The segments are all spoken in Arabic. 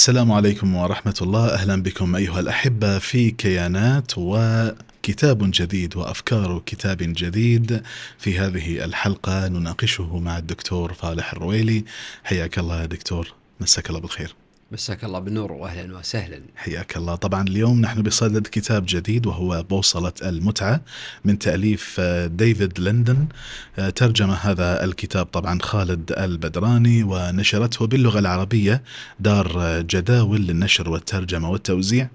السلام عليكم ورحمة الله. أهلا بكم أيها الأحبة في كيانات وكتاب جديد وأفكار كتاب جديد. في هذه الحلقة نناقشه مع الدكتور فالح الرويلي. حياك الله يا دكتور. مساك الله بالخير. مساك الله بالنور واهلا وسهلا. حياك الله. طبعا اليوم نحن بصدد كتاب جديد وهو بوصلة المتعة من تأليف آه، ديفيد لندن. آه، ترجم هذا الكتاب طبعا خالد البدراني ونشرته باللغة العربية دار آه، جداول للنشر والترجمة والتوزيع.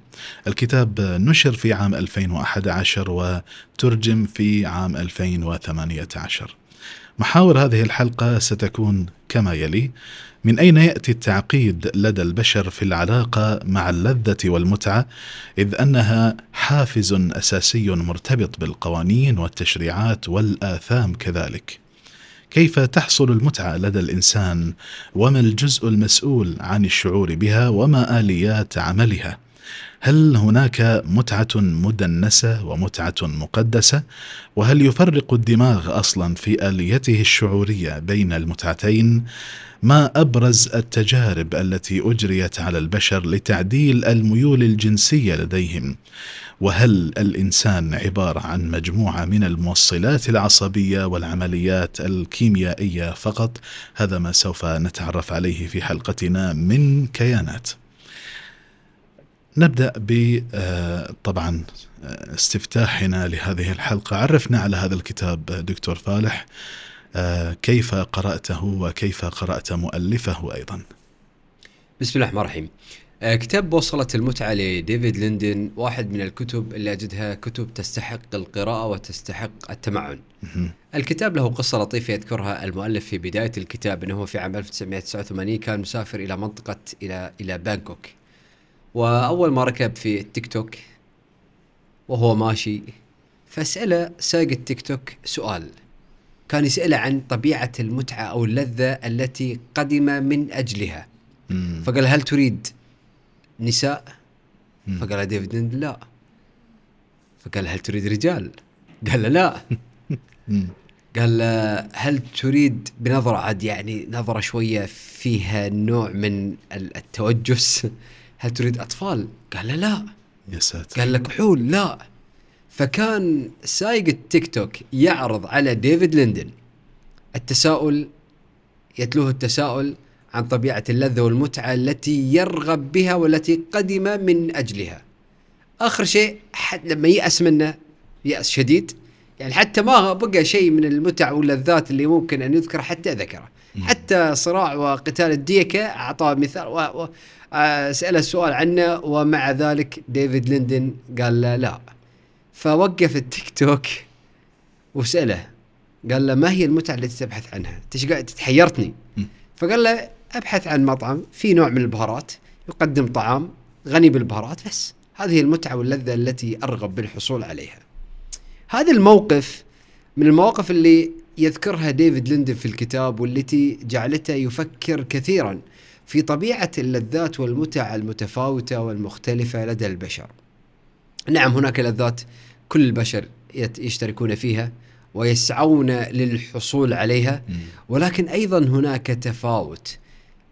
الكتاب نشر في عام 2011 وترجم في عام 2018 محاور هذه الحلقة ستكون كما يلي. من أين يأتي التعقيد لدى البشر في العلاقة مع اللذة والمتعة إذ أنها حافز أساسي مرتبط بالقوانين والتشريعات والآثام كذلك؟ كيف تحصل المتعة لدى الإنسان؟ وما الجزء المسؤول عن الشعور بها؟ وما آليات عملها؟ هل هناك متعة مدنسة ومتعة مقدسة؟ وهل يفرق الدماغ أصلا في آليته الشعورية بين المتعتين؟ ما أبرز التجارب التي أجريت على البشر لتعديل الميول الجنسية لديهم وهل الإنسان عبارة عن مجموعة من الموصلات العصبية والعمليات الكيميائية فقط هذا ما سوف نتعرف عليه في حلقتنا من كيانات نبدأ ب آه، طبعا آه، استفتاحنا لهذه الحلقة. عرفنا على هذا الكتاب دكتور فالح آه، كيف قرأته وكيف قرأت مؤلفه أيضا. بسم الله الرحمن الرحيم. كتاب بوصلة المتعة لديفيد ليندن واحد من الكتب اللي أجدها كتب تستحق القراءة وتستحق التمعن. الكتاب له قصة لطيفة يذكرها المؤلف في بداية الكتاب أنه في عام 1989 كان مسافر إلى منطقة إلى إلى بانكوك. وأول ما ركب في التوك توك وهو ماشي فسأله سايق التوك توك سؤال. كان يسأله عن طبيعة المتعة أو اللذة التي قدم من أجلها. مم. فقال هل تريد نساء؟ مم. فقال ديفيد لا فقال هل تريد رجال؟ قال له لا. مم. قال له هل تريد بنظرة عاد يعني نظرة شوية فيها نوع من ال- التوجس؟ هل تريد أطفال؟ قال له لا. يا ساتر. قال لك حول لا. فكان سايق التوك توك يعرض على ديفيد ليندن. التساؤل يتلوه التساؤل عن طبيعة اللذة والمتعة التي يرغب بها والتي قدم من أجلها. آخر شيء حد لما يأس منه يأس شديد يعني حتى ما بقى شيء من المتع واللذات اللي ممكن أن يذكر حتى ذكره. حتى صراع وقتال الديكة أعطاه مثال و... و... سأله السؤال عنه ومع ذلك ديفيد ليندن قال له لا. فوقف التيك توك وسأله قال له ما هي المتعة التي تبحث عنها؟ انت قاعد تحيرتني. فقال له أبحث عن مطعم في نوع من البهارات يقدم طعام غني بالبهارات بس. هذه المتعة واللذة التي أرغب بالحصول عليها. هذا الموقف من المواقف اللي يذكرها ديفيد ليندن في الكتاب والتي جعلته يفكر كثيرا. في طبيعة اللذات والمتع المتفاوتة والمختلفة لدى البشر. نعم هناك لذات كل البشر يشتركون فيها ويسعون للحصول عليها. ولكن أيضا هناك تفاوت.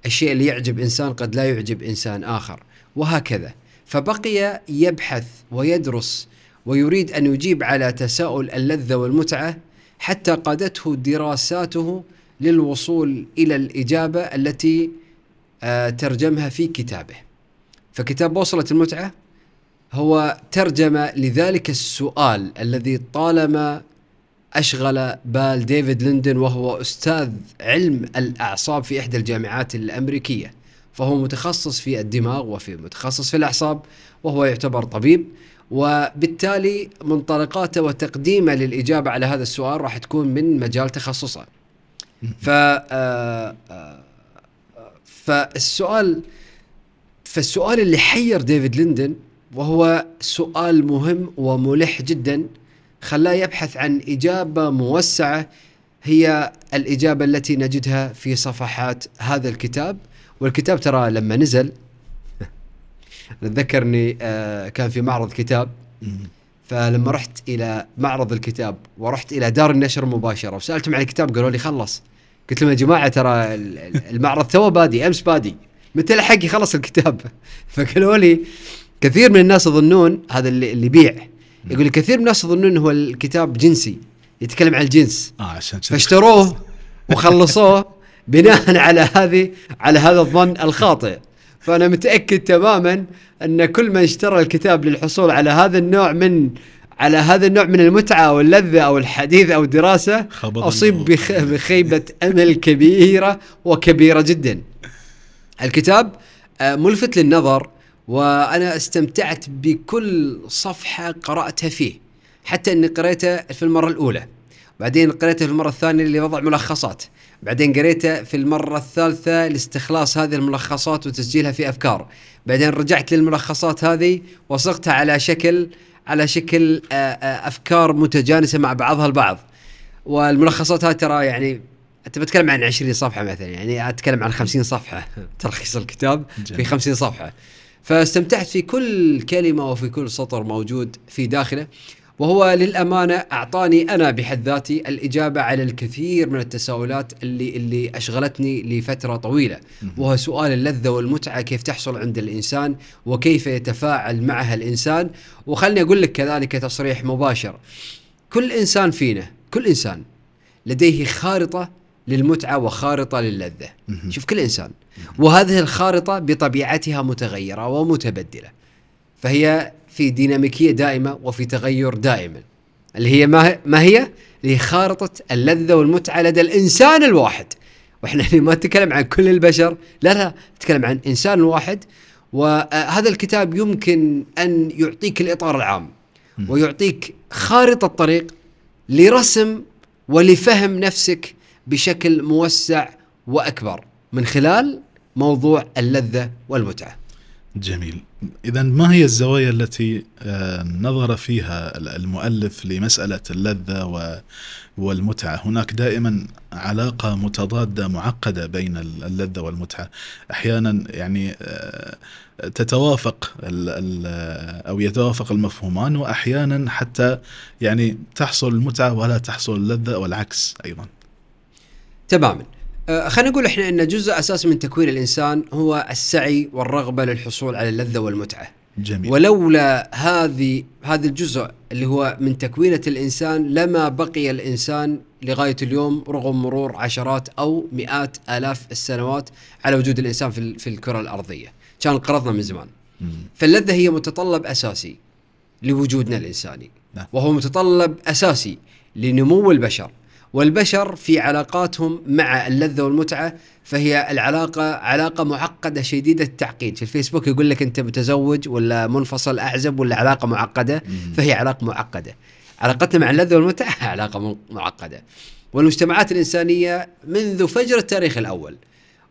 الشيء اللي يعجب إنسان قد لا يعجب إنسان آخر وهكذا. فبقي يبحث ويدرس ويريد أن يجيب على تساؤل اللذة والمتعة حتى قادته دراساته للوصول إلى الإجابة التي ترجمها في كتابه. فكتاب بوصلة المتعة هو ترجمة لذلك السؤال الذي طالما أشغل بال ديفيد ليندن وهو أستاذ علم الأعصاب في إحدى الجامعات الأمريكية فهو متخصص في الدماغ وفي متخصص في الأعصاب وهو يعتبر طبيب وبالتالي منطلقاته وتقديمه للإجابة على هذا السؤال راح تكون من مجال تخصصه. ف آه، آه، فالسؤال فالسؤال اللي حير ديفيد ليندن وهو سؤال مهم وملح جدا خلاه يبحث عن إجابة موسعة هي الإجابة التي نجدها في صفحات هذا الكتاب. والكتاب ترى لما نزل نتذكر اني آه، كان في معرض كتاب. فلما رحت إلى معرض الكتاب ورحت إلى دار النشر مباشرة وسألتهم عن الكتاب قالوا لي خلص. قلت لهم يا جماعة ترى ال- ال- المعرض تو بادي أمس بادي. متى لحق يخلص الكتاب؟ فقالوا لي كثير من الناس يظنون هذا اللي, اللي يبيع. يقول لي كثير من الناس يظنون هو الكتاب جنسي يتكلم عن الجنس. آه عشان فاشتروه وخلصوه بناء على هذه على هذا الظن الخاطئ. فأنا متأكد تماما أن كل من اشترى الكتاب للحصول على هذا النوع من على هذا النوع من المتعة أو اللذه أو الحديث أو الدراسة خبر أصيب الله. بخ... بخيبة أمل كبيرة وكبيرة جدا. الكتاب آه، ملفت للنظر وأنا استمتعت بكل صفحة قرأتها فيه حتى إني قريته في المرة الأولى بعدين قريته في المرة الثانية لوضع ملخصات. بعدين قريته في المرة الثالثة لاستخلاص هذه الملخصات وتسجيلها في أفكار. بعدين رجعت للملخصات هذه وصغتها على شكل على شكل آه، آه، أفكار متجانسة مع بعضها البعض. والملخصات هذه ترى يعني أنت بتكلم عن 20 صفحة مثلا يعني أتكلم عن 50 صفحة. تلخيص الكتاب في جميل. 50 صفحة. فاستمتعت في كل كلمة وفي كل سطر موجود في داخله. وهو للأمانة أعطاني أنا بحد ذاتي الإجابة على الكثير من التساؤلات اللي اللي أشغلتني لفترة طويلة. وهو سؤال اللذة والمتعة كيف تحصل عند الإنسان وكيف يتفاعل معها الإنسان. وخلني أقول لك كذلك تصريح مباشر. كل إنسان فينا كل إنسان لديه خارطة للمتعة وخارطة للذة. شوف كل إنسان. وهذه الخارطة بطبيعتها متغيرة ومتبدلة. فهي في ديناميكية دائمة وفي تغير دائما اللي هي ما ما هي؟ اللي هي خارطة اللذة والمتعة لدى الإنسان الواحد. وإحنا هنا ما نتكلم عن كل البشر لا لا نتكلم عن إنسان واحد. وهذا الكتاب يمكن أن يعطيك الإطار العام ويعطيك خارطة طريق لرسم ولفهم نفسك بشكل موسع وأكبر من خلال موضوع اللذة والمتعة. جميل. إذا ما هي الزوايا التي آه، نظر فيها المؤلف لمسألة اللذة والمتعة؟ هناك دائما علاقة متضادة معقدة بين اللذة والمتعة. أحيانا يعني آه، تتوافق ال أو يتوافق المفهومان وأحيانا حتى يعني تحصل المتعة ولا تحصل اللذة والعكس أيضا. تماما. آه، خلينا نقول إحنا إن جزء اساسي من تكوين الإنسان هو السعي والرغبة للحصول على اللذة والمتعة. جميل ولولا هذه هذا الجزء اللي هو من تكوينة الإنسان لما بقي الإنسان لغاية اليوم رغم مرور عشرات أو مئات آلاف السنوات على وجود الإنسان في, في الكرة الأرضية كان انقرضنا من زمان مم. فاللذة هي متطلب أساسي لوجودنا الإنساني نعم. وهو متطلب أساسي لنمو البشر والبشر في علاقاتهم مع اللذة والمتعة فهي العلاقة علاقة معقدة شديدة التعقيد. في الفيسبوك يقول لك أنت متزوج ولا منفصل أعزب ولا علاقة معقدة. فهي علاقة معقدة. علاقتنا مع اللذة والمتعة علاقة معقدة. والمجتمعات الإنسانية منذ فجر التاريخ الأول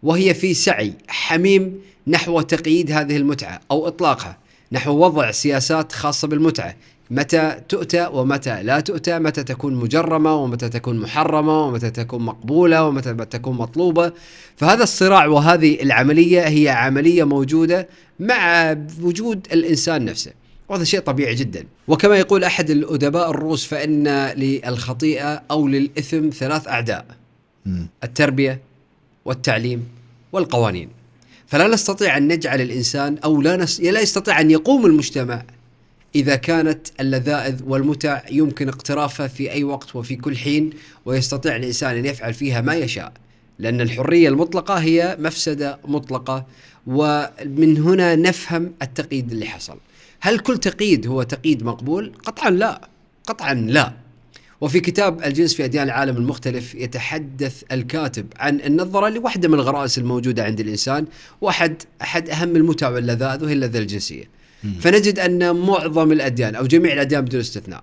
وهي في سعي حميم نحو تقييد هذه المتعة أو إطلاقها نحو وضع سياسات خاصة بالمتعة. متى تؤتى ومتى لا تؤتى متى تكون مجرمة ومتى تكون محرمة ومتى تكون مقبولة ومتى تكون مطلوبة. فهذا الصراع وهذه العملية هي عملية موجودة مع وجود الإنسان نفسه وهذا شيء طبيعي جدا. وكما يقول أحد الأدباء الروس فإن للخطيئة أو للإثم ثلاث أعداء مم. التربية والتعليم والقوانين. فلا نستطيع أن نجعل الإنسان أو لا نس... لا يستطيع أن يقوم المجتمع إذا كانت اللذائذ والمتع يمكن اقترافها في أي وقت وفي كل حين ويستطيع الإنسان أن يفعل فيها ما يشاء. لأن الحرية المطلقة هي مفسدة مطلقة ومن هنا نفهم التقييد اللي حصل. هل كل تقييد هو تقييد مقبول؟ قطعا لا. قطعا لا. وفي كتاب الجنس في أديان العالم المختلف يتحدث الكاتب عن النظرة لواحدة من الغرائز الموجودة عند الإنسان وأحد أحد أهم المتع واللذائذ وهي اللذة الجنسية. فنجد أن معظم الأديان أو جميع الأديان بدون استثناء.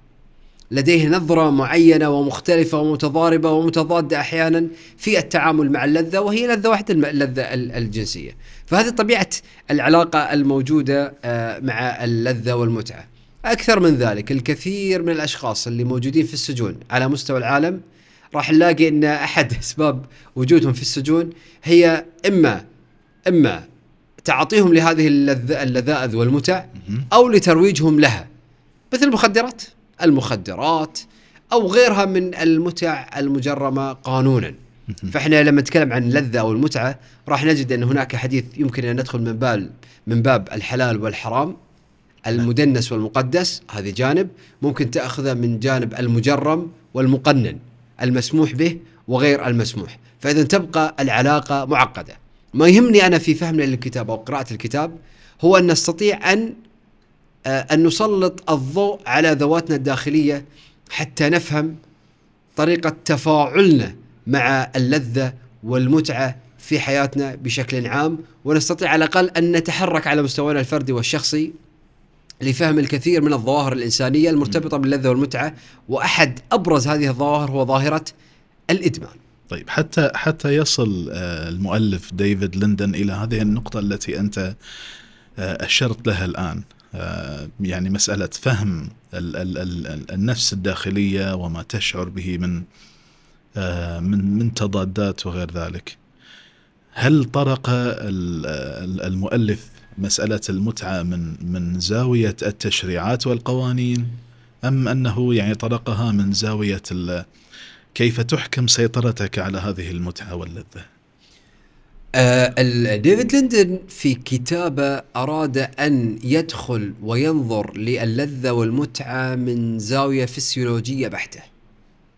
لديه نظرة معينة ومختلفة ومتضاربة ومتضادة أحيانا في التعامل مع اللذة وهي لذة واحدة اللذة ال- الجنسية. فهذه طبيعة العلاقة الموجودة آه، مع اللذة والمتعة. أكثر من ذلك الكثير من الأشخاص اللي موجودين في السجون على مستوى العالم راح نلاقي أن أحد أسباب وجودهم في السجون هي إما إما تعاطيهم لهذه اللذ- اللذائذ والمتع. أو لترويجهم لها. مثل المخدرات. المخدرات أو غيرها من المتع المجرمة قانونا. فإحنا لما نتكلم عن اللذة أو المتعة راح نجد أن هناك حديث يمكن أن ندخل من باب من باب الحلال والحرام. المدنس والمقدس هذه جانب. ممكن تاخذه من جانب المجرم والمقنن المسموح به وغير المسموح. فإذا تبقى العلاقة معقدة. ما يهمني أنا في فهمنا للكتاب أو قراءة الكتاب هو أن نستطيع أن آه، أن نسلط الضوء على ذواتنا الداخلية حتى نفهم طريقة تفاعلنا مع اللذة والمتعة في حياتنا بشكل عام ونستطيع على الأقل أن نتحرك على مستوانا الفردي والشخصي لفهم الكثير من الظواهر الإنسانية المرتبطة باللذة والمتعة وأحد أبرز هذه الظواهر هو ظاهرة الإدمان. طيب حتى حتى يصل آه، المؤلف ديفيد لندن إلى هذه النقطة التي أنت آه، أشرت لها الآن آه، يعني مسألة فهم ال ال ال النفس الداخلية وما تشعر به من من من تضادات وغير ذلك. هل طرق المؤلف مسألة المتعة من من زاوية التشريعات والقوانين أم أنه يعني طرقها من زاوية كيف تحكم سيطرتك على هذه المتعة واللذة آه ديفيد ليندن في كتابه أراد أن يدخل وينظر للذة والمتعة من زاوية فسيولوجية بحتة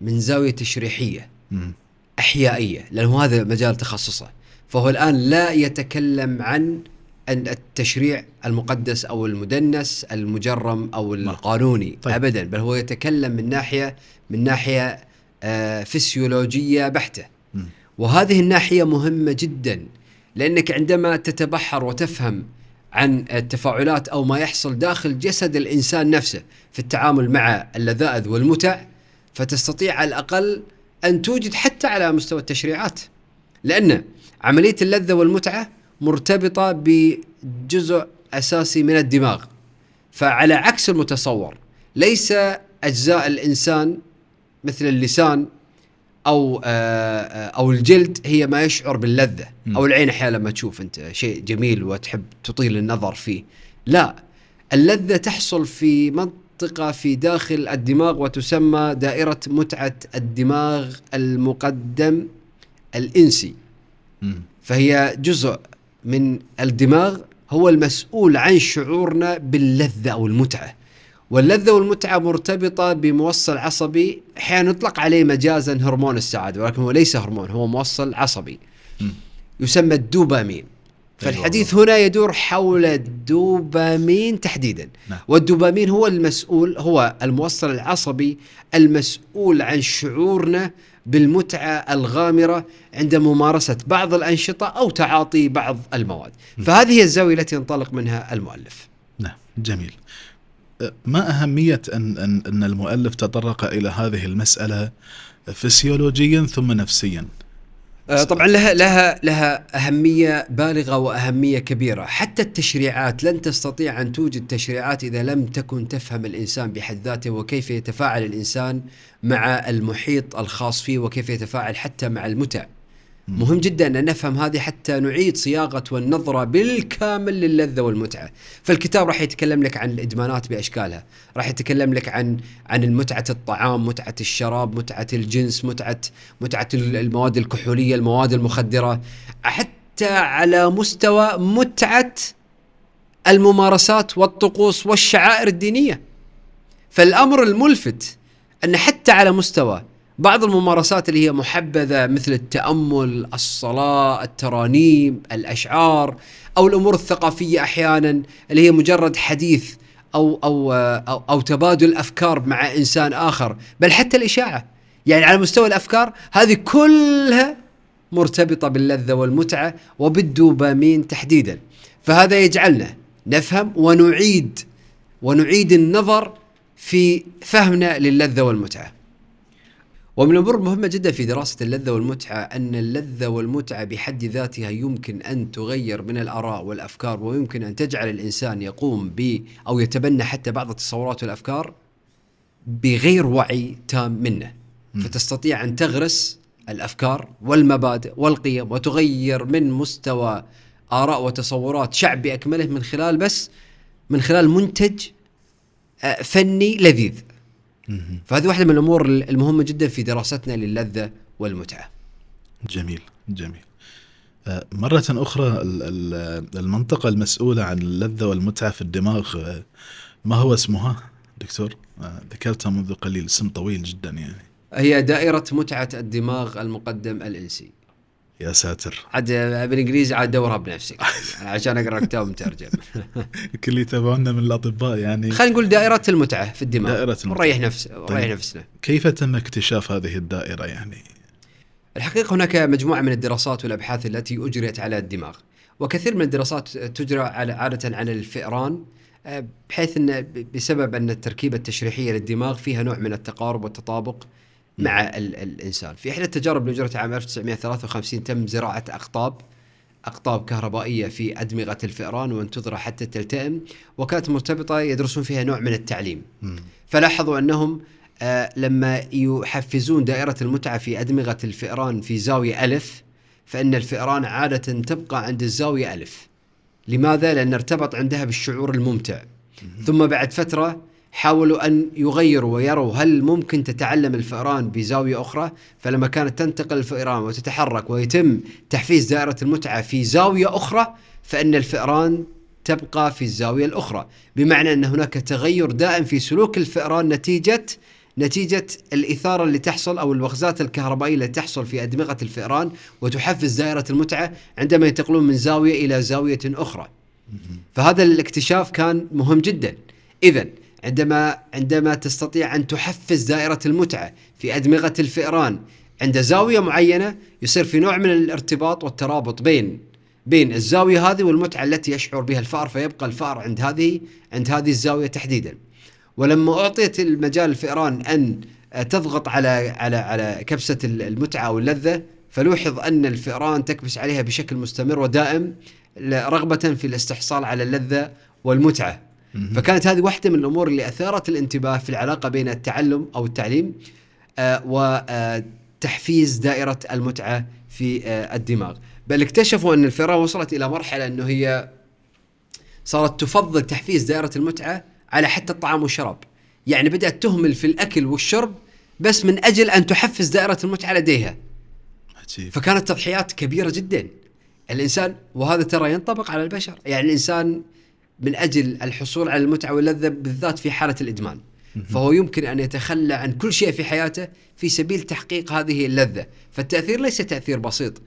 من زاوية تشريحية م. أحيائية لأنه هذا مجال تخصصه فهو الآن لا يتكلم عن أن التشريع المقدس أو المدنس المجرم أو القانوني طيب. ابدا بل هو يتكلم من ناحية من ناحية فسيولوجية بحتة. وهذه الناحية مهمة جدا لأنك عندما تتبحر وتفهم عن التفاعلات أو ما يحصل داخل جسد الإنسان نفسه في التعامل مع اللذائذ والمتع فتستطيع على الأقل أن توجد حتى على مستوى التشريعات. لأن عملية اللذة والمتعة مرتبطة بجزء أساسي من الدماغ. فعلى عكس المتصور ليس أجزاء الإنسان مثل اللسان أو آه، أو الجلد هي ما يشعر باللذة أو العين أحيانا لما تشوف أنت. شيء جميل وتحب تطيل النظر فيه. لا اللذة تحصل في منطقة في داخل الدماغ وتسمى دائرة متعة الدماغ المقدم الإنسي. فهي جزء من الدماغ هو المسؤول عن شعورنا باللذة أو المتعة. واللذة والمتعة مرتبطة بموصل عصبي. أحيانا يطلق عليه مجازا هرمون السعادة ولكن هو ليس هرمون هو موصل عصبي. يسمى الدوبامين. فالحديث هنا يدور حول الدوبامين تحديدا. نعم. والدوبامين هو المسؤول هو الموصل العصبي المسؤول عن شعورنا بالمتعة الغامرة عند ممارسة بعض الأنشطة أو تعاطي بعض المواد. فهذه هي الزاوية التي ينطلق منها المؤلف. نعم جميل. ما أهمية ان ان أن المؤلف تطرق إلى هذه المسألة فسيولوجيا ثم نفسيا آه، طبعا لها لها لها أهمية بالغة وأهمية كبيرة، حتى التشريعات لن تستطيع أن توجد تشريعات إذا لم تكن تفهم الإنسان بحد ذاته وكيف يتفاعل الإنسان مع المحيط الخاص فيه وكيف يتفاعل حتى مع المتع. مهم جدا أن نفهم هذه حتى نعيد صياغة والنظرة بالكامل للذة والمتعة، فالكتاب راح يتكلم لك عن الإدمانات بأشكالها، راح يتكلم لك عن عن متعه الطعام، متعة الشراب، متعة الجنس، متعه متعة المواد الكحولية، المواد المخدرة، حتى على مستوى متعة الممارسات والطقوس والشعائر الدينية. فالأمر الملفت أن حتى على مستوى بعض الممارسات اللي هي محبذة مثل التأمل، الصلاة، الترانيم، الأشعار أو الأمور الثقافية أحيانا اللي هي مجرد حديث أو أو أو, أو تبادل افكار مع إنسان آخر، بل حتى الإشاعة. يعني على مستوى الأفكار هذه كلها مرتبطة باللذة والمتعة وبالدوبامين تحديدا. فهذا يجعلنا نفهم ونعيد ونعيد النظر في فهمنا للذة والمتعة. ومن الأمور المهمة جدا في دراسة اللذة والمتعة أن اللذة والمتعة بحد ذاتها يمكن أن تغير من الآراء والأفكار ويمكن أن تجعل الإنسان يقوم ب أو يتبنى حتى بعض التصورات والأفكار بغير وعي تام منه. فتستطيع أن تغرس الأفكار والمبادئ والقيم وتغير من مستوى آراء وتصورات شعب باكمله من خلال بس من خلال منتج آه، فني لذيذ. فهذه واحدة من الأمور المهمة جدا في دراستنا للذة والمتعة. جميل جميل آه، مرة أخرى ال- ال- المنطقة المسؤولة عن اللذة والمتعة في الدماغ آه، ما هو اسمها دكتور؟ آه، ذكرتها منذ قليل اسم طويل جدا يعني هي دائرة متعة الدماغ المقدم الإنسي يا ساتر. عاد بالإنجليزي عاد دورها بنفسك. عشان أقرأ كتاب مترجم. كل اللي يتابعونا من الأطباء يعني. خلينا نقول دائرة المتعة في الدماغ. دائرة المتعة. ونريح نفس ونريح طيب. نفسنا. كيف تم اكتشاف هذه الدائرة يعني؟ الحقيقة هناك مجموعة من الدراسات والأبحاث التي أجريت على الدماغ. وكثير من الدراسات تجرى على عادة عن الفئران آه، بحيث أن بسبب أن التركيبة التشريحية للدماغ فيها نوع من التقارب والتطابق. مع ال الإنسان. في إحدى التجارب اللي أجرت عام 1953 تم زراعة أقطاب أقطاب كهربائية في أدمغة الفئران وانتظرها حتى تلتئم وكانت مرتبطة يدرسون فيها نوع من التعليم. مم. فلاحظوا أنهم آه، لما يحفزون دائرة المتعة في أدمغة الفئران في زاوية ألف فإن الفئران عادة تبقى عند الزاوية ألف. لماذا؟ لأن ارتبط عندها بالشعور الممتع. ثم بعد فترة حاولوا أن يغيروا ويروا هل ممكن تتعلم الفئران بزاوية أخرى؟ فلما كانت تنتقل الفئران وتتحرك ويتم تحفيز دائرة المتعة في زاوية أخرى فإن الفئران تبقى في الزاوية الأخرى. بمعنى أن هناك تغير دائم في سلوك الفئران نتيجة نتيجة الإثارة اللي تحصل أو الوغزات الكهربائية اللي تحصل في أدمغة الفئران وتحفز دائرة المتعة عندما ينتقلون من زاوية إلى زاوية أخرى. فهذا الاكتشاف كان مهم جدا. إذا عندما عندما تستطيع أن تحفز دائرة المتعة في أدمغة الفئران عند زاوية معينة يصير في نوع من الارتباط والترابط بين بين الزاوية هذه والمتعة التي يشعر بها الفأر فيبقى الفأر عند هذه عند هذه الزاوية تحديدا ولما أعطيت المجال الفئران أن تضغط على على على كبسة المتعة واللذة فلوحظ أن الفئران تكبس عليها بشكل مستمر ودائم رغبة في الاستحصال على اللذة والمتعة مهم. فكانت هذه واحدة من الأمور اللي أثارت الانتباه في العلاقة بين التعلم أو التعليم آه، وتحفيز دائرة المتعة في آه، الدماغ. بل اكتشفوا أن الفئران وصلت إلى مرحلة أنه هي صارت تفضل تحفيز دائرة المتعة على حتى الطعام والشراب. يعني بدأت تهمل في الأكل والشرب بس من أجل أن تحفز دائرة المتعة لديها. عجيب. فكانت تضحيات كبيرة جدا. الإنسان وهذا ترى ينطبق على البشر. يعني الإنسان من أجل الحصول على المتعة واللذة بالذات في حالة الإدمان. فهو يمكن أن يتخلى عن كل شيء في حياته في سبيل تحقيق هذه اللذة. فالتأثير ليس تأثير بسيط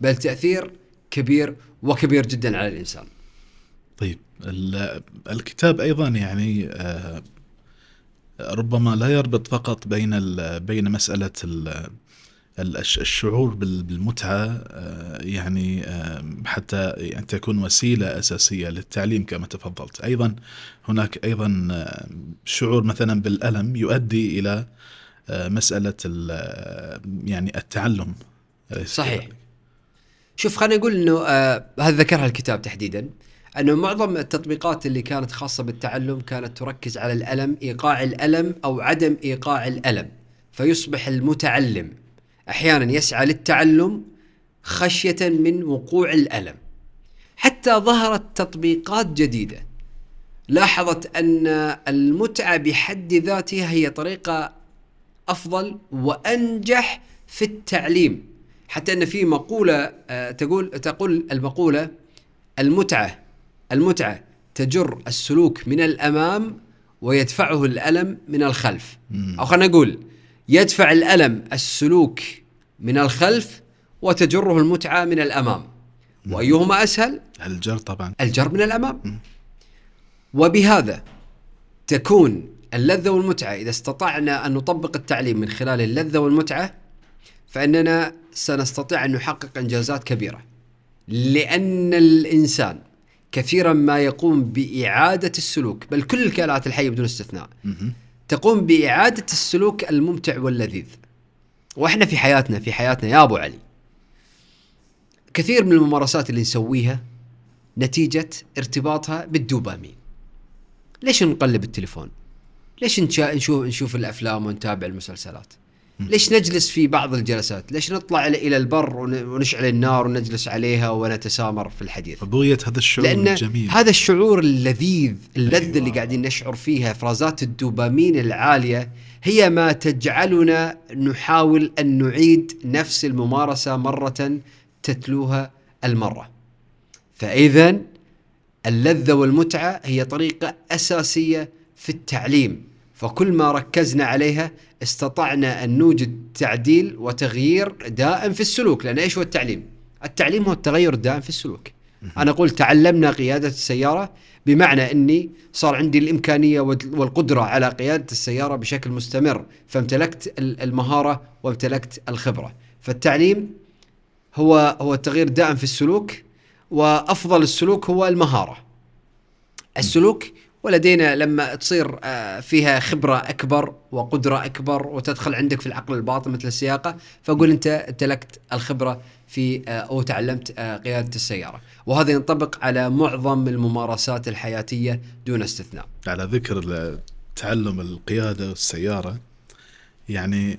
بل تأثير كبير وكبير جدا على الإنسان. طيب ال- الكتاب أيضا يعني آه، ربما لا يربط فقط بين بين مسألة الشعور بال- بالمتعة آه، يعني حتى ان تكون وسيلة أساسية للتعليم كما تفضلت أيضا هناك أيضا آه، شعور مثلا بالألم يؤدي إلى آه، مسألة ال- يعني التعلم صحيح. كذلك؟ شوف خلينا نقول إنه آه هذا ذكرها الكتاب تحديدا إنه معظم التطبيقات اللي كانت خاصة بالتعلم كانت تركز على الألم إيقاع الألم أو عدم إيقاع الألم فيصبح المتعلم أحيانا يسعى للتعلم خشية من وقوع الألم. حتى ظهرت تطبيقات جديدة. لاحظت أن المتعة بحد ذاتها هي طريقة أفضل وأنجح في التعليم. حتى أن في مقولة آه، تقول تقول المقولة المتعة المتعة تجر السلوك من الأمام ويدفعه الألم من الخلف. أو خلينا نقول يدفع الألم السلوك من الخلف وتجره المتعة من الأمام. وأيهما أسهل؟ الجر طبعا. الجر من الأمام. وبهذا تكون اللذة والمتعة. إذا استطعنا أن نطبق التعليم من خلال اللذة والمتعة فإننا سنستطيع أن نحقق إنجازات كبيرة. لأن الإنسان كثيرا ما يقوم بإعادة السلوك بل كل الكائنات الحية بدون استثناء. تقوم بإعادة السلوك الممتع واللذيذ. وإحنا في حياتنا في حياتنا يا أبو علي كثير من الممارسات اللي نسويها نتيجة ارتباطها بالدوبامين. ليش نقلب التليفون؟ ليش نشوف نشوف الأفلام ونتابع المسلسلات؟ ليش نجلس في بعض الجلسات؟ ليش نطلع إلى البر ون- ونشعل النار ونجلس عليها ونتسامر في الحديث؟ ربوية هذا الشعور لأن الجميل. هذا الشعور اللذيذ اللذة أيوة. اللي قاعدين نشعر فيها افرازات الدوبامين العالية هي ما تجعلنا نحاول أن نعيد نفس الممارسة مرة تتلوها المرة. فاذا اللذة والمتعة هي طريقة أساسية في التعليم. فكل ما ركزنا عليها استطعنا أن نوجد تعديل وتغيير دائم في السلوك لأن إيش هو التعليم؟ التعليم هو التغير الدائم في السلوك. أنا أقول تعلمنا قيادة السيارة بمعنى إني صار عندي الإمكانية والد- والقدرة على قيادة السيارة بشكل مستمر فامتلكت ال- المهارة وامتلكت الخبرة. فالتعليم هو هو التغيير الدائم في السلوك وأفضل السلوك هو المهارة. السلوك ولدينا لما تصير آه، فيها خبرة أكبر وقدرة أكبر وتدخل عندك في العقل الباطن مثل السياقة فاقول أنت امتلكت الخبرة في آه، أو تعلمت آه، قيادة السيارة وهذا ينطبق على معظم الممارسات الحياتية دون استثناء. على ذكر تعلم القيادة والسيارة يعني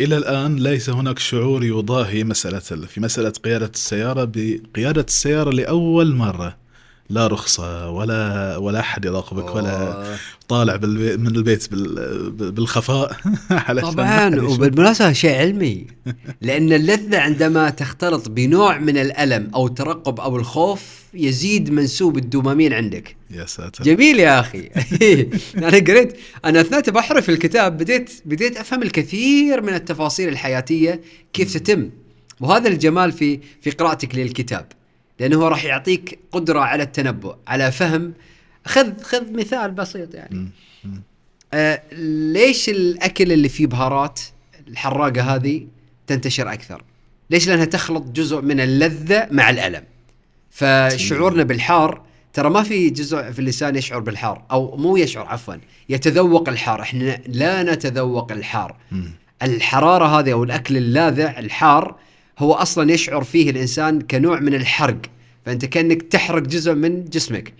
إلى الآن ليس هناك شعور يضاهي مسألة في مسألة قيادة السيارة بقيادة السيارة لأول مرة لا رخصة ولا ولا أحد يراقبك ولا. طالع بالبي من البيت بال- بالخفاء. علشان طبعا. وبالمناسبة شيء علمي لأن اللذة عندما تختلط بنوع من الألم أو الترقب أو الخوف يزيد منسوب الدوبامين عندك. يا ساتر. جميل يا أخي. أنا قريت أنا اثناء بحر في الكتاب بديت بديت أفهم الكثير من التفاصيل الحياتية كيف تتم. وهذا الجمال في في قراءتك للكتاب. لأنه هو راح يعطيك قدرة على التنبؤ على فهم خذ خذ مثال بسيط يعني. آه ليش الأكل اللي فيه بهارات الحراقة هذه تنتشر أكثر؟ ليش؟ لأنها تخلط جزء من اللذة مع الألم. فشعورنا بالحار ترى ما في جزء في اللسان يشعر بالحار أو مو يشعر عفوا يتذوق الحار، إحنا لا نتذوق الحار. الحرارة هذه أو الأكل اللاذع الحار هو أصلا يشعر فيه الإنسان كنوع من الحرق، فأنت كأنك تحرق جزء من جسمك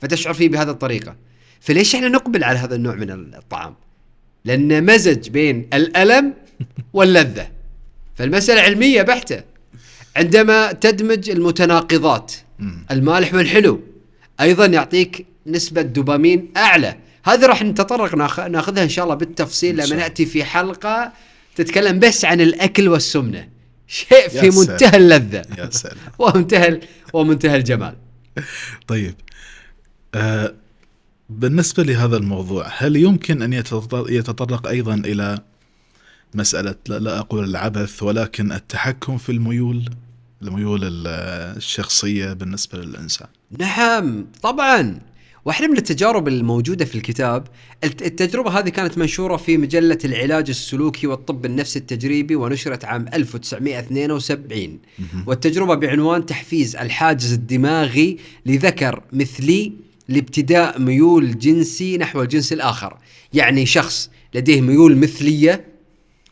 فتشعر فيه بهذه الطريقة. فليش إحنا نقبل على هذا النوع من الطعام؟ لأنه مزج بين الألم واللذة. فالمسألة علمية بحتة. عندما تدمج المتناقضات. المالح والحلو أيضا يعطيك نسبة دوبامين أعلى هذه راح نتطرق ناخ- ناخذها إن شاء الله بالتفصيل لما. نأتي في حلقة تتكلم بس عن الأكل والسمنة شيء في. منتهى اللذة. يا سلام. ومنتهى ومنتهى الجمال. طيب آه بالنسبة لهذا الموضوع هل يمكن أن يتطر- يتطرق أيضا إلى مسألة لا, أقول العبث ولكن التحكم في الميول الميول ال- الشخصية بالنسبة للإنسان؟ نعم طبعا. واحدة من التجارب الموجودة في الكتاب الت- التجربة هذه كانت منشورة في مجلة العلاج السلوكي والطب النفسي التجريبي ونشرت عام 1972 والتجربة بعنوان تحفيز الحاجز الدماغي لذكر مثلي لابتداء ميول جنسي نحو الجنس الآخر. يعني شخص لديه ميول مثلية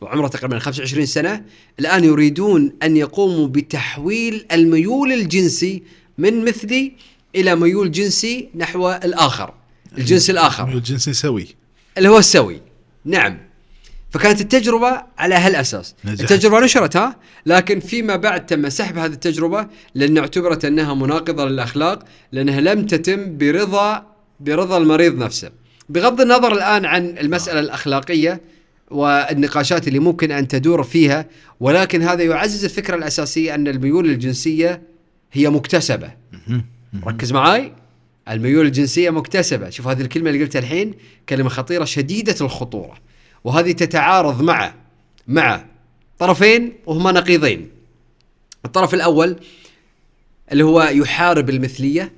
وعمره تقريبا 25 سنة الآن يريدون أن يقوموا بتحويل الميول الجنسي من مثلي إلى ميول جنسي نحو الآخر. الجنس الآخر. الميول الجنسي سوي. اللي هو السوي. نعم. فكانت التجربة على هالأساس. نجحت. التجربة نشرت ها؟ لكن فيما بعد تم سحب هذه التجربة لأن اعتبرت أنها مناقضة للأخلاق لأنها لم تتم برضا برضا المريض نفسه. بغض النظر الآن عن المسألة الأخلاقية والنقاشات اللي ممكن أن تدور فيها ولكن هذا يعزز الفكرة الأساسية أن الميول الجنسية هي مكتسبة. ركز معاي. الميول الجنسية مكتسبة. شوف هذه الكلمة اللي قلتها الحين كلمة خطيرة شديدة الخطورة. وهذه تتعارض مع مع طرفين وهما نقيضين. الطرف الأول اللي هو يحارب المثلية.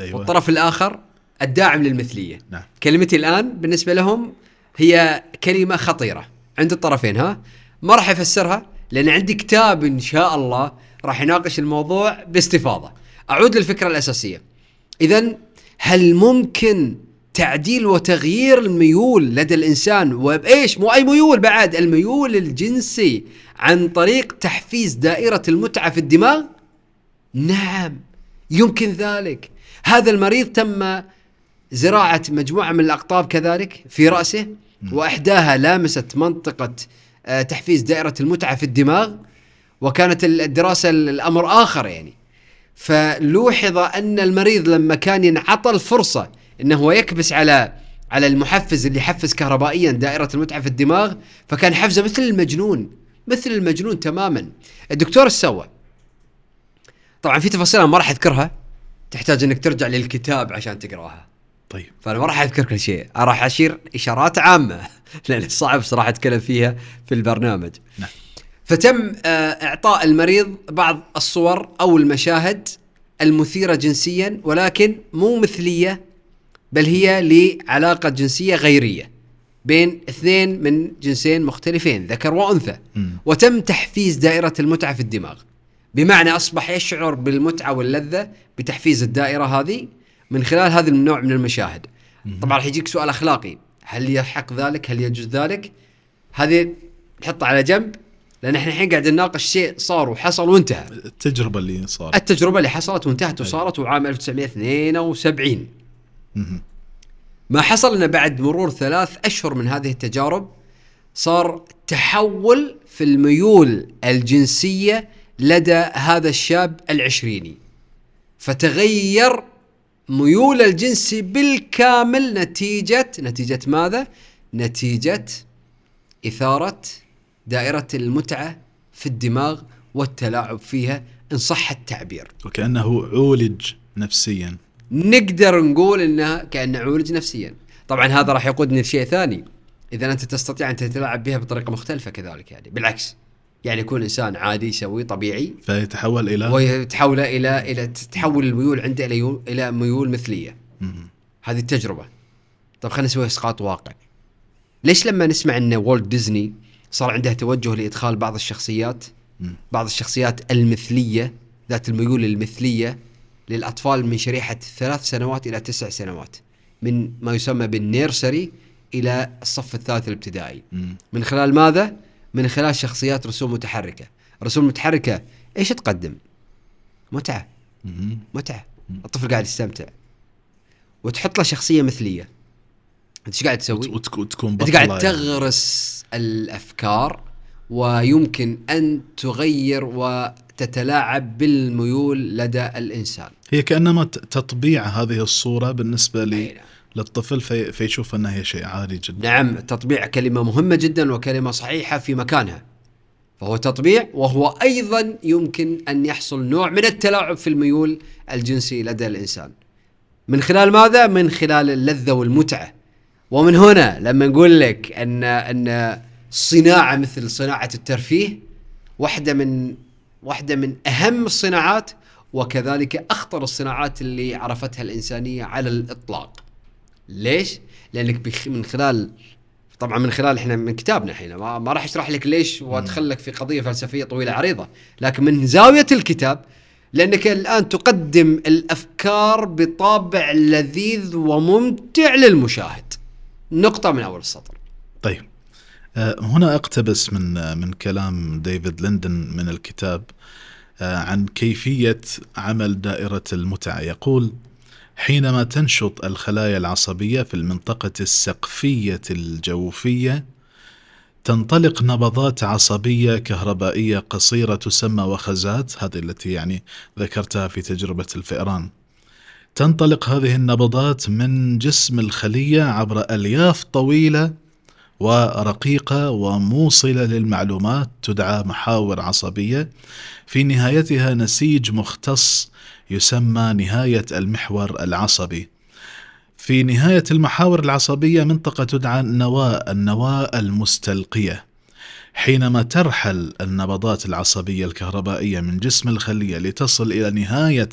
أيوة. والطرف الآخر الداعم للمثلية. نعم. كلمتي الآن بالنسبة لهم هي كلمة خطيرة. عند الطرفين ها؟ ما راح أفسرها لأن عندي كتاب إن شاء الله راح يناقش الموضوع باستفاضة. أعود للفكرة الأساسية. إذا هل ممكن تعديل وتغيير الميول لدى الإنسان؟ وبإيش؟ مو أي ميول بعد الميول الجنسي عن طريق تحفيز دائرة المتعة في الدماغ؟ نعم يمكن ذلك. هذا المريض تم زراعة مجموعة من الأقطاب كذلك في رأسه وإحداها لامست منطقة آه، تحفيز دائرة المتعة في الدماغ وكانت الدراسة الأمر آخر يعني. فلوحظ أن المريض لما كان ينعطى الفرصة أنه هو يكبس على على المحفز اللي يحفز كهربائيا دائرة المتعة في الدماغ فكان حفزه مثل المجنون مثل المجنون تماما الدكتور إيش سوى؟ طبعا في تفاصيل أنا ما راح أذكرها تحتاج إنك ترجع للكتاب عشان تقراها طيب فأنا ما راح أذكر كل شيء راح أشير إشارات عامة لأن صعب صراحة أتكلم فيها في البرنامج نعم. فتم آه، إعطاء المريض بعض الصور أو المشاهد المثيرة جنسيا ولكن مو مثلية بل هي لعلاقة جنسية غيرية بين اثنين من جنسين مختلفين ذكر وأنثى. وتم تحفيز دائرة المتعة في الدماغ. بمعنى أصبح يشعر بالمتعة واللذة بتحفيز الدائرة هذه من خلال هذا النوع من المشاهد. طبعا راح يجيك سؤال أخلاقي. هل يحق ذلك؟ هل يجوز ذلك؟ هذه نحطها على جنب. لأن إحنا الحين قاعد نناقش شيء صار وحصل وانتهى. التجربة اللي صارت. التجربة اللي حصلت وانتهت وصارت وعام 1972 مهم. ما حصل انه بعد مرور ثلاث أشهر من هذه التجارب صار تحول في الميول الجنسية لدى هذا الشاب العشريني. فتغير ميول الجنسي بالكامل نتيجة نتيجة ماذا؟ نتيجة إثارة دائرة المتعة في الدماغ والتلاعب فيها إن صح التعبير. وكأنه عولج نفسيا. نقدر نقول إنها كأنه عولج نفسيا. طبعا هذا راح يقودني لشيء ثاني. إذا أنت تستطيع أن تتلاعب بها بطريقة مختلفة كذلك يعني بالعكس. يعني يكون إنسان عادي يسوي طبيعي. فيتحول إلى؟ ويتحول إلى إلى تتحول الميول عنده إلى إلى ميول مثلية. هذه التجربة. طب خلينا نسوي إسقاط واقع ليش لما نسمع ان والت ديزني صار عندها توجه لإدخال بعض الشخصيات. بعض الشخصيات المثلية ذات الميول المثلية للأطفال من شريحة ثلاث سنوات إلى تسع سنوات من ما يسمى بال nursery إلى الصف الثالث الابتدائي. من خلال ماذا؟ من خلال شخصيات رسوم متحركة الرسوم المتحركه إيش تقدم؟ متعة. متعة الطفل قاعد يستمتع وتحط له شخصية مثلية انت إيش قاعد تسوي؟ وتك- وتكون انت قاعد يعني. تغرس الأفكار ويمكن أن تغير وتتلاعب بالميول لدى الإنسان. هي كأنما ت- تطبيع هذه الصورة بالنسبة أي لي نعم. للطفل في فيشوف أنها هي شيء عادي جدا نعم تطبيع كلمة مهمة جدا وكلمة صحيحة في مكانها. فهو تطبيع وهو أيضا يمكن أن يحصل نوع من التلاعب في الميول الجنسي لدى الإنسان. من خلال ماذا؟ من خلال اللذة والمتعة. ومن هنا لما نقول لك ان أن صناعة مثل صناعة الترفيه واحدة من واحدة من أهم الصناعات وكذلك أخطر الصناعات اللي عرفتها الإنسانية على الإطلاق. ليش؟ لأنك بخ- من خلال طبعا من خلال إحنا من كتابنا الحين ما, ما راح أشرح لك ليش وادخل لك في قضية فلسفية طويلة عريضة، لكن من زاوية الكتاب لأنك الآن تقدم الأفكار بطابع لذيذ وممتع للمشاهد. نقطة من أول السطر. طيب. آه، هنا أقتبس من آه، من كلام ديفيد ليندن من الكتاب آه، عن كيفية عمل دائرة المتعة يقول حينما تنشط الخلايا العصبية في المنطقة السقفية الجوفية تنطلق نبضات عصبية كهربائية قصيرة تسمى وخزات. هذه التي يعني ذكرتها في تجربة الفئران. تنطلق هذه النبضات من جسم الخلية عبر ألياف طويلة ورقيقة وموصلة للمعلومات تدعى محاور عصبية. في نهايتها نسيج مختص يسمى نهاية المحور العصبي. في نهاية المحاور العصبية منطقة تدعى النواة النواة المستلقية. حينما ترحل النبضات العصبية الكهربائية من جسم الخلية لتصل إلى نهاية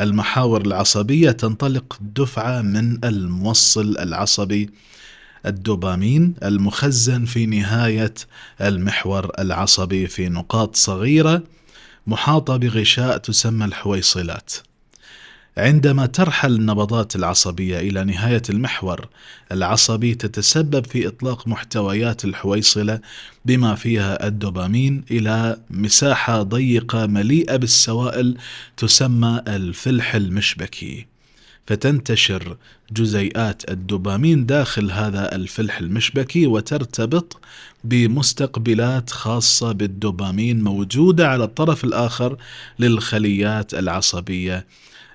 المحاور العصبية تنطلق دفعة من الموصل العصبي الدوبامين المخزن في نهاية المحور العصبي في نقاط صغيرة محاطة بغشاء تسمى الحويصلات. عندما ترحل النبضات العصبية إلى نهاية المحور العصبي تتسبب في إطلاق محتويات الحويصلة بما فيها الدوبامين إلى مساحة ضيقة مليئة بالسوائل تسمى الفلح المشبكي. فتنتشر جزيئات الدوبامين داخل هذا الفلح المشبكي وترتبط بمستقبلات خاصة بالدوبامين موجودة على الطرف الآخر للخليات العصبية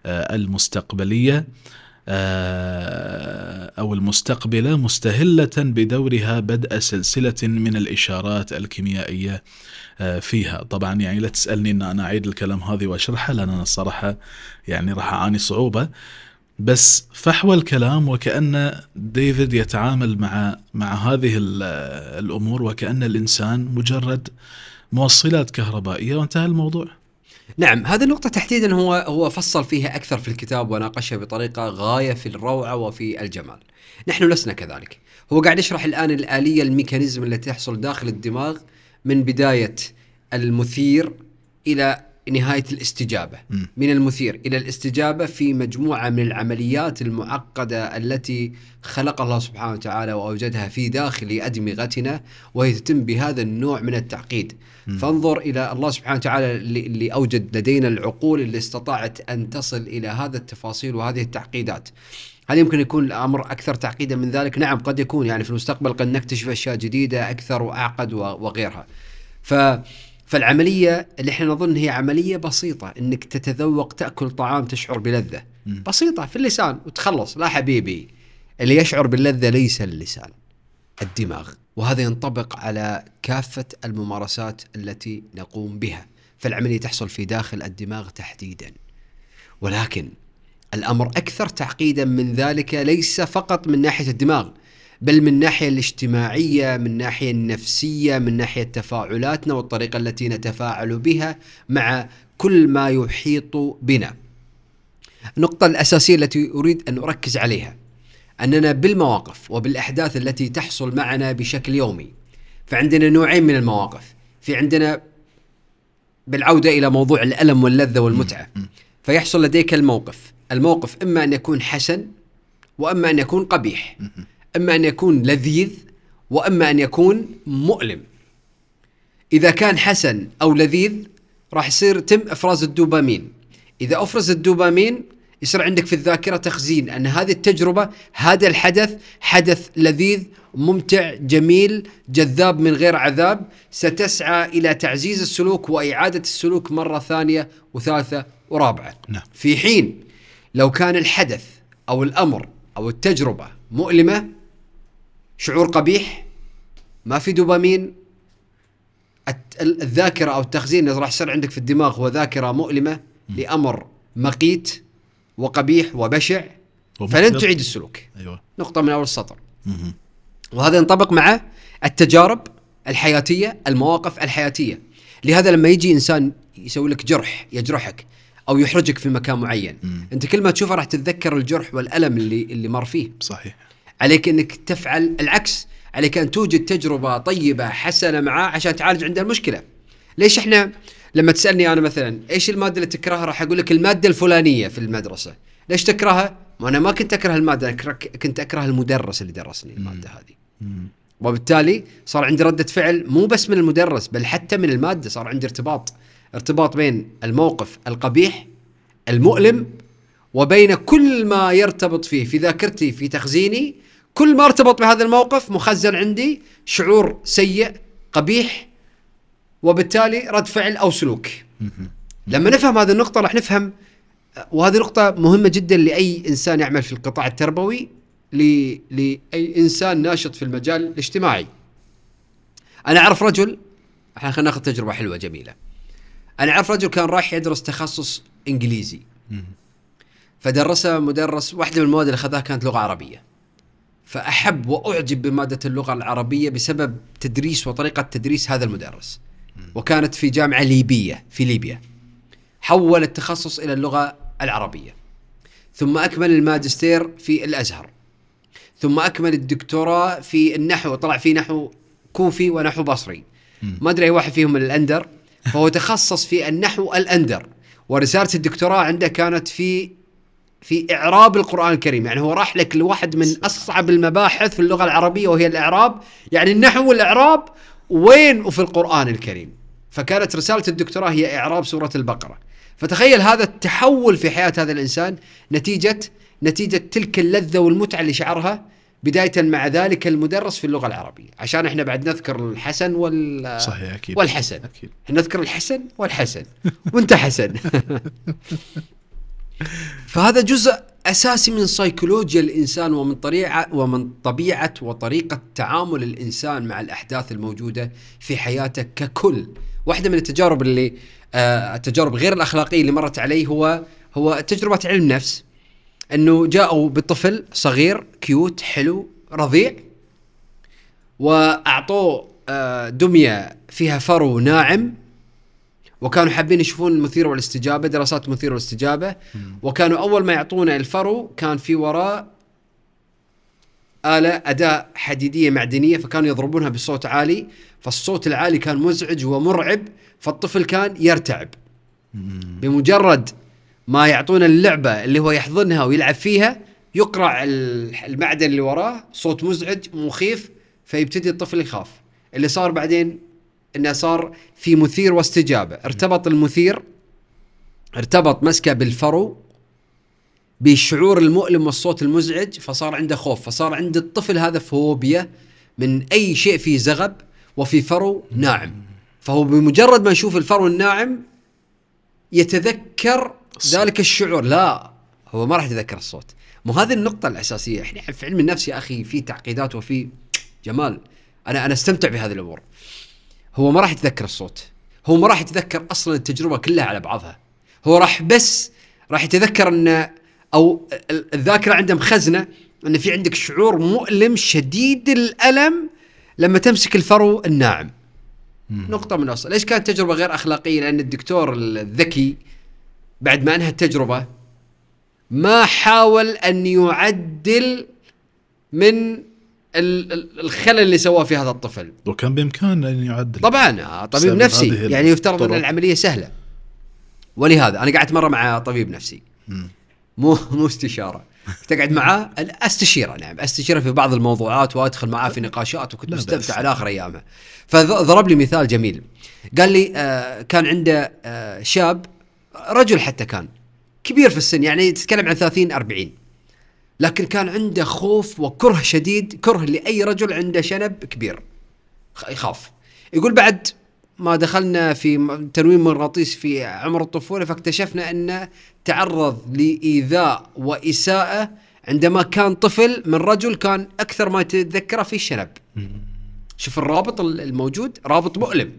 آه، المستقبلية آه، أو المستقبلة مستهلة بدورها بدء سلسلة من الإشارات الكيميائية آه، فيها. طبعا يعني لا تسألني أن أنا أعيد الكلام هذه وأشرحه لأن أنا الصراحة يعني راح أعاني صعوبة. بس فحوى الكلام وكأن ديفيد يتعامل مع مع هذه الأمور وكأن الإنسان مجرد موصلات كهربائية وانتهى الموضوع. نعم هذه النقطة تحديدا هو هو فصل فيها أكثر في الكتاب وناقشها بطريقة غاية في الروعة وفي الجمال. نحن لسنا كذلك. هو قاعد يشرح الآن الآلية الميكانيزم التي تحصل داخل الدماغ من بداية المثير إلى نهاية الاستجابة م. من المثير إلى الاستجابة في مجموعة من العمليات المعقدة التي خلق الله سبحانه وتعالى وأوجدها في داخل أدمغتنا وهي تتم بهذا النوع من التعقيد م. فانظر إلى الله سبحانه وتعالى اللي أوجد لدينا العقول اللي استطاعت أن تصل إلى هذا التفاصيل وهذه التعقيدات هل يمكن يكون الأمر أكثر تعقيدا من ذلك؟ نعم قد يكون يعني في المستقبل قد نكتشف أشياء جديدة أكثر وأعقد وغيرها. ف فالعملية اللي إحنا نظن هي عملية بسيطة إنك تتذوق تأكل طعام تشعر بلذة. بسيطة في اللسان وتخلص. لا حبيبي اللي يشعر باللذة ليس اللسان الدماغ. وهذا ينطبق على كافة الممارسات التي نقوم بها. فالعملية تحصل في داخل الدماغ تحديدا. ولكن الأمر أكثر تعقيدا من ذلك ليس فقط من ناحية الدماغ. بل من الناحيه الاجتماعية، من الناحيه النفسية، من ناحية تفاعلاتنا والطريقة التي نتفاعل بها مع كل ما يحيط بنا. النقطة الأساسية التي أريد أن أركز عليها أننا بالمواقف وبالأحداث التي تحصل معنا بشكل يومي فعندنا نوعين من المواقف، في عندنا بالعودة إلى موضوع الألم واللذة والمتعة. فيحصل لديك الموقف. الموقف إما أن يكون حسن وإما أن يكون قبيح. إما أن يكون لذيذ وإما أن يكون مؤلم. إذا كان حسن أو لذيذ راح يصير تم إفراز الدوبامين. إذا أفرز الدوبامين يصير عندك في الذاكرة تخزين أن هذه التجربة هذا الحدث حدث لذيذ ممتع جميل جذاب من غير عذاب ستسعى إلى تعزيز السلوك وإعادة السلوك مرة ثانية وثالثة ورابعة. نعم. في حين لو كان الحدث أو الأمر أو التجربة مؤلمة شعور قبيح ما في دوبامين. الذاكرة أو التخزين اللي راح يصير عندك في الدماغ هو ذاكرة مؤلمة لأمر مقيت وقبيح وبشع فلن. تعيد السلوك. أيوه. نقطة من أول السطر. وهذا ينطبق مع التجارب الحياتية المواقف الحياتية. لهذا لما يجي إنسان يسوي لك جرح يجرحك أو يحرجك في مكان معين مم. أنت كل ما تشوفه راح تتذكر الجرح والألم اللي اللي مر فيه. صحيح. عليك أنك تفعل العكس. عليك أن توجد تجربة طيبة حسنة معاه عشان تعالج عنده المشكلة. ليش إحنا لما تسألني أنا مثلا إيش المادة اللي تكرهها؟ راح أقول لك المادة الفلانية في المدرسة. ليش تكرهها؟ ما أنا ما كنت أكره المادة أنا كنت أكره المدرس اللي درسني المادة هذه. وبالتالي صار عندي ردة فعل مو بس من المدرس بل حتى من المادة صار عندي ارتباط. ارتباط بين الموقف القبيح المؤلم وبين كل ما يرتبط فيه. في ذاكرتي في تخزيني كل ما ارتبط بهذا الموقف مخزن عندي شعور سيء قبيح وبالتالي رد فعل أو سلوك. لما نفهم هذه النقطة راح نفهم وهذه نقطة مهمة جدا لأي إنسان يعمل في القطاع التربوي ل- لأي إنسان ناشط في المجال الاجتماعي. أنا أعرف رجل إحنا خلينا ناخذ تجربة حلوة جميلة. أنا أعرف رجل كان رايح يدرس تخصص إنجليزي. مم. فدرسه مدرس واحدة من المواد اللي أخذها كانت لغة عربية. فأحب وأعجب بمادة اللغة العربية بسبب تدريس وطريقة تدريس هذا المدرس. وكانت في جامعة ليبية في ليبيا. حول التخصص إلى اللغة العربية. ثم أكمل الماجستير في الأزهر. ثم أكمل الدكتوراه في النحو طلع في نحو كوفي ونحو بصري. ما أدري أي واحد فيهم من الأندر. فهو تخصص في النحو الأندر. ورسالة الدكتوراه عنده كانت في في إعراب القرآن الكريم. يعني هو راح لك لواحد من أصعب المباحث في اللغة العربية وهي الإعراب. يعني النحو والإعراب وين وفي القرآن الكريم. فكانت رسالة الدكتوراه هي إعراب سورة البقرة. فتخيل هذا التحول في حياة هذا الإنسان نتيجة نتيجة تلك اللذة والمتعة اللي شعرها بداية مع ذلك المدرس في اللغة العربية. عشان إحنا بعد نذكر الحسن وال صحيح أكيد. والحسن. إحنا نذكر الحسن والحسن. وأنت حسن. فهذا جزء أساسي من سيكولوجيا الإنسان ومن طريقه ومن طبيعة وطريقة تعامل الإنسان مع الأحداث الموجودة في حياته ككل. واحدة من التجارب اللي آه التجارب غير الأخلاقية اللي مرت علي هو هو تجربة علم نفس إنه جاءوا بطفل صغير cute حلو رضيع وأعطوه آه دمية فيها فرو ناعم وكانوا حابين يشوفون المثير والاستجابة دراسات المثير والاستجابة. وكانوا أول ما يعطونا الفرو كان في وراه آلة أداة حديدية معدنية فكانوا يضربونها بصوت عالي. فالصوت العالي كان مزعج ومرعب فالطفل كان يرتعب. بمجرد ما يعطونا اللعبة اللي هو يحضنها ويلعب فيها يقرع ال- المعدن اللي وراه صوت مزعج مخيف فيبتدي الطفل يخاف. اللي صار بعدين إنه صار في مثير واستجابة. ارتبط المثير ارتبط مسكه بالفرو بالشعور المؤلم والصوت المزعج فصار عنده خوف فصار عند الطفل هذا فوبيا من أي شيء فيه زغب وفي فرو ناعم. فهو بمجرد ما يشوف الفرو الناعم يتذكر ذلك الشعور. لا هو ما راح يتذكر الصوت. مو هذه النقطة الأساسية. إحنا في علم النفس يا أخي في تعقيدات وفي جمال. أنا أنا أستمتع بهذه الأمور. هو ما راح يتذكر الصوت. هو ما راح يتذكر أصلا التجربة كلها على بعضها. هو راح بس راح يتذكر أن أو ال- الذاكرة عنده مخزنة أن في عندك شعور مؤلم شديد الألم لما تمسك الفرو الناعم. نقطة من الأصل. ليش كانت تجربة غير أخلاقية؟ لأن الدكتور الذكي بعد ما أنهى التجربة ما حاول أن يعدل من الخلل اللي سواه في هذا الطفل. وكان بإمكان أن يعدل. طبعا آه، طبيب نفسي. يعني يفترض أن. العملية سهلة. ولهذا أنا قعدت مرة مع طبيب نفسي. مو مو استشارة. تقعد معاه. أستشيره نعم أستشيره في بعض الموضوعات وأدخل معاه في نقاشات وكنت مستمتع. على آخر أيامه. فضرب لي مثال جميل. قال لي آه كان عنده آه شاب رجل حتى كان كبير في السن يعني تتكلم عن 30 40 لكن كان عنده خوف وكره شديد كره لأي رجل عنده شنب كبير يخاف يقول بعد ما دخلنا في تنويم مغناطيسي في عمر الطفولة فاكتشفنا أنه تعرض لإيذاء وإساءة عندما كان طفل من رجل كان أكثر ما يتذكره في الشنب. شوف الرابط ال- الموجود رابط مؤلم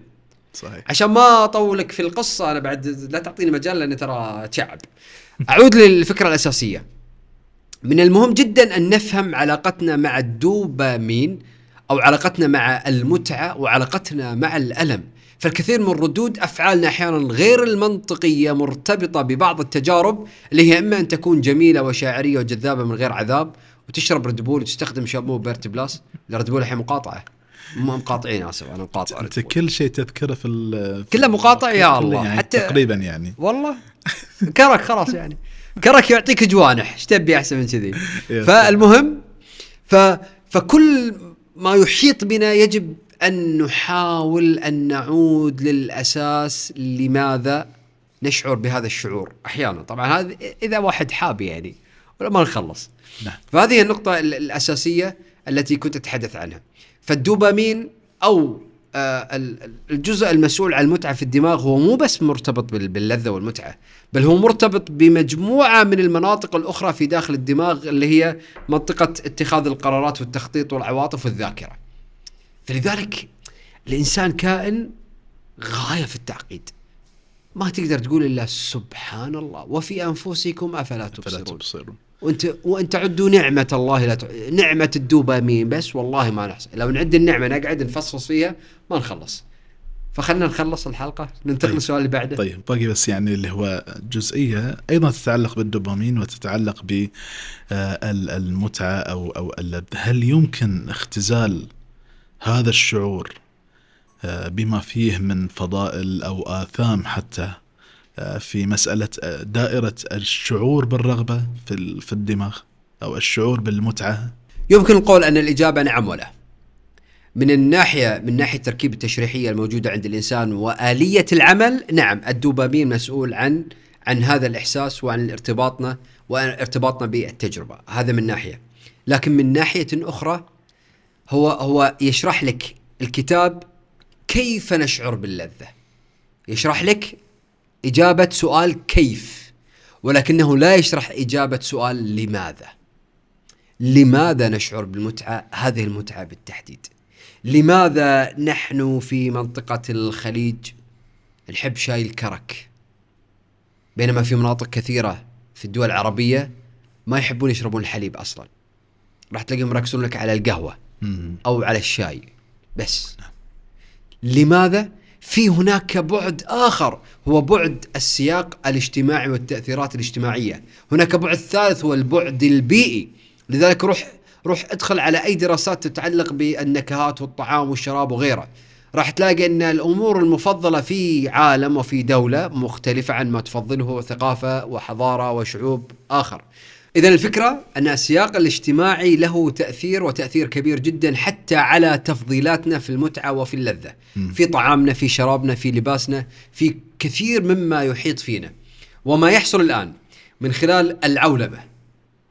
صحيح عشان ما أطولك في القصة أنا بعد لا تعطيني مجال لاني ترى تعب. أعود للفكرة الأساسية. من المهم جدا أن نفهم علاقتنا مع الدوبامين أو علاقتنا مع المتعة وعلاقتنا مع الألم. فالكثير من ردود أفعالنا أحيانا غير المنطقية مرتبطة ببعض التجارب اللي هي إما أن تكون جميلة وشاعرية وجذابة من غير عذاب وتشرب Red Bull وتستخدم شامبو Pert Plus. Red Bull الحين مقاطعة. مو مقاطعين آسف أنا مقاطع أنت. كل شيء تذكره في ال- كله مقاطع يا الله. يعني حتى تقريبا يعني. والله. كرك خلاص يعني. كرك يعطيك جوانح إيش تبي أحسن من كذي؟ فالمهم ف فكل ما يحيط بنا يجب أن نحاول أن نعود للأساس لماذا؟ نشعر بهذا الشعور أحيانا. طبعا هذا إذا واحد حاب يعني ولا ما نخلص. نعم. فهذه هي النقطة ال- الأساسية التي كنت أتحدث عنها. فالدوبامين ال- الجزء المسؤول عن المتعة في الدماغ هو مو بس مرتبط بال- باللذة والمتعة بل هو مرتبط بمجموعة من المناطق الأخرى في داخل الدماغ اللي هي منطقة اتخاذ القرارات والتخطيط والعواطف والذاكرة. فلذلك الإنسان كائن غاية في التعقيد. ما تقدر تقول إلا سبحان الله. وفي أنفسكم أفلا فلا تبصرون. تبصرون. وانت وان تعدوا نعمة الله لا تع... نعمة الدوبامين بس والله ما نحصي لو نعد النعمة نقعد نفصص فيها ما نخلص. فخلنا نخلص الحلقة ننتقل طيب. للسؤال اللي بعده. طيب باقي بس يعني اللي هو جزئية أيضا تتعلق بالدوبامين وتتعلق بالمتعه أو أو اللذه، هل يمكن اختزال هذا الشعور آه، بما فيه من فضائل أو آثام حتى؟ آه، في مسألة آه، دائرة الشعور بالرغبة في في الدماغ أو الشعور بالمتعة. يمكن القول أن الإجابة نعم ولا. من الناحية من ناحية التركيبة التشريحية الموجودة عند الإنسان وآلية العمل نعم الدوبامين مسؤول عن عن هذا الإحساس وعن ارتباطنا وعن ارتباطنا بالتجربة. هذا من ناحية. لكن من ناحية أخرى هو هو يشرح لك الكتاب كيف نشعر باللذة. يشرح لك إجابة سؤال كيف؟ ولكنه لا يشرح إجابة سؤال لماذا. لماذا نشعر بالمتعة؟ هذه المتعة بالتحديد. لماذا نحن في منطقة الخليج نحب شاي الكرك؟ بينما في مناطق كثيرة في الدول العربية ما يحبون يشربون الحليب أصلا. راح تلاقيهم يركزون لك على القهوة مم. أو على الشاي. بس. لماذا في هناك بعد آخر هو بعد السياق الاجتماعي والتأثيرات الاجتماعية. هناك بعد ثالث هو البعد البيئي. لذلك روح روح ادخل على أي دراسات تتعلق بالنكهات والطعام والشراب وغيره. راح تلاقي أن الأمور المفضلة في عالم وفي دولة مختلفة عن ما تفضله ثقافة وحضارة وشعوب آخر. إذا الفكرة أن السياق الاجتماعي له تأثير وتأثير كبير جدا حتى على تفضيلاتنا في المتعة وفي اللذة في طعامنا في شرابنا في لباسنا في كثير مما يحيط فينا. وما يحصل الآن من خلال العولمة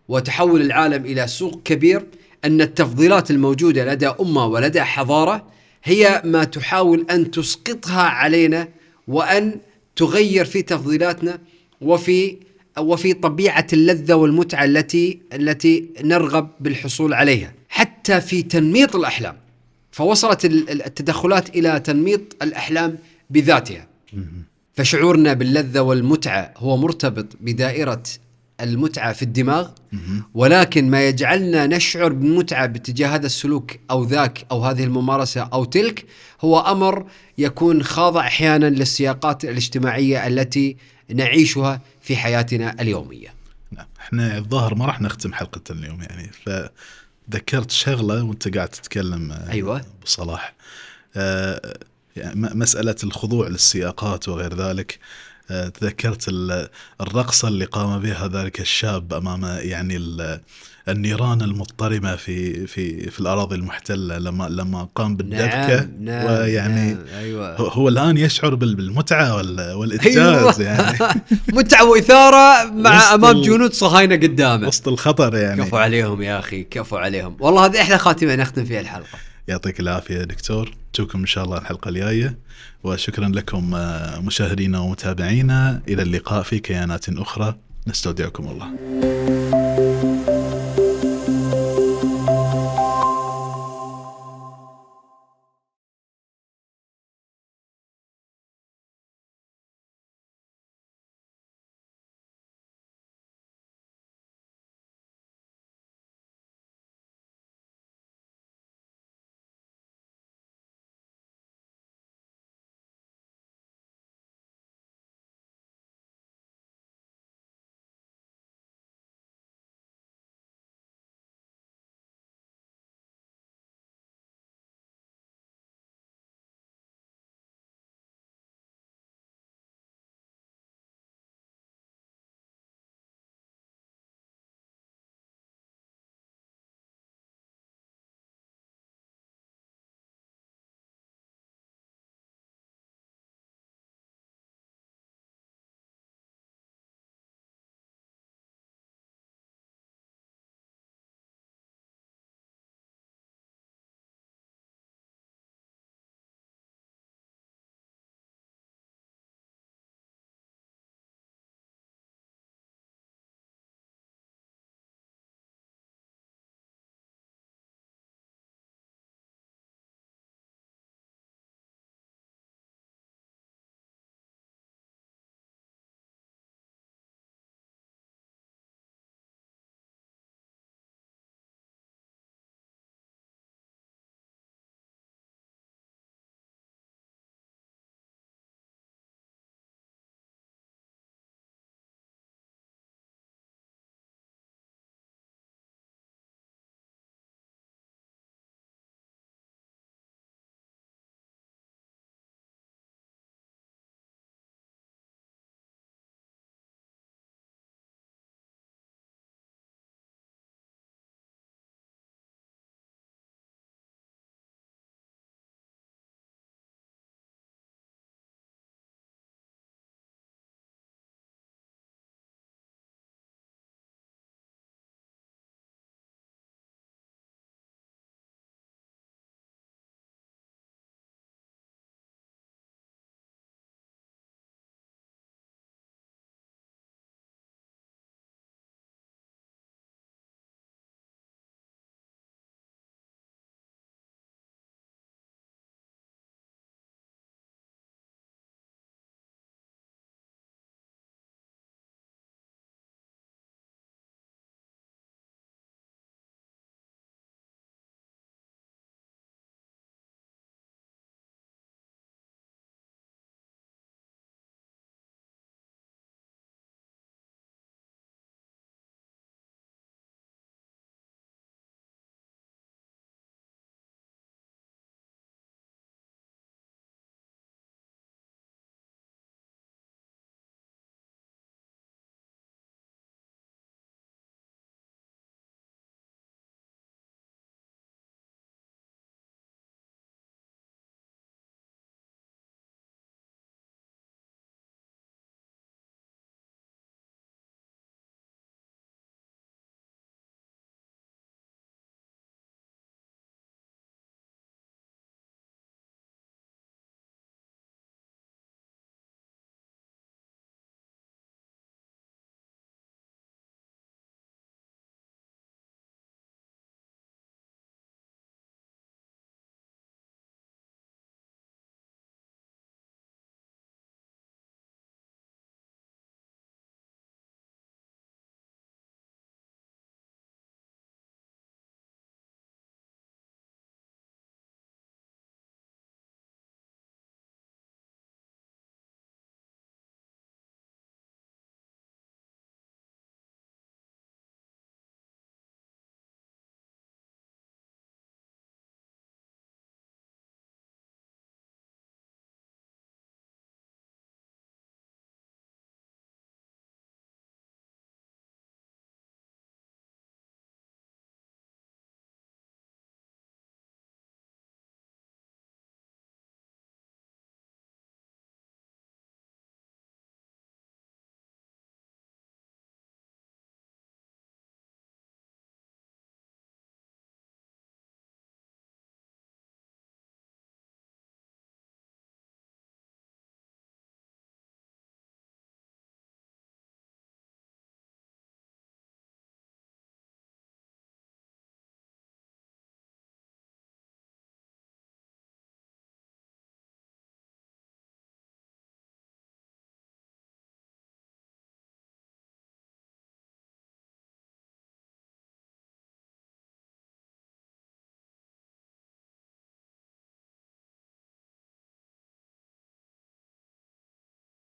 وتحول العالم إلى سوق كبير أن التفضيلات الموجودة لدى أمة ولدى حضارة هي ما تحاول أن تسقطها علينا وأن تغير في تفضيلاتنا وفي وفي طبيعة اللذة والمتعة التي التي نرغب بالحصول عليها. حتى في تنميط الأحلام فوصلت ال- ال- التدخلات إلى تنميط الأحلام بذاتها. فشعورنا باللذة والمتعة هو مرتبط بدائرة المتعة في الدماغ ولكن ما يجعلنا نشعر بالمتعة باتجاه هذا السلوك أو ذاك أو هذه الممارسة أو تلك هو أمر يكون خاضع أحيانا للسياقات الاجتماعية التي نعيشها في حياتنا اليومية. نعم إحنا الظاهر ما راح نختم حلقة اليوم يعني فذكرت شغلة وأنت قاعد تتكلم آه، أيوة. ابو صلاح آه، يعني م- مسألة الخضوع للسياقات وغير ذلك تذكرت ال- الرقصة اللي قام بها ذلك الشاب أمام يعني ال- النيران المضطرمة في في في الأراضي المحتلة لما لما قام بالدبكة. ويعني نعم أيوه. هو- الآن يشعر بال- بالمتعة وال- والإنجاز يعني. متعة وإثارة مع ال- جنود صهاينة قدامه. وسط الخطر يعني. كفو عليهم يا أخي كفو عليهم. والله هذه أحلى خاتمة نختم فيها الحلقة. يعطيك العافية يا دكتور. نشوفكم إن شاء الله الحلقة الجاية. وشكرا لكم آه، مشاهدينا ومتابعينا. إلى اللقاء في كيانات أخرى. نستودعكم الله.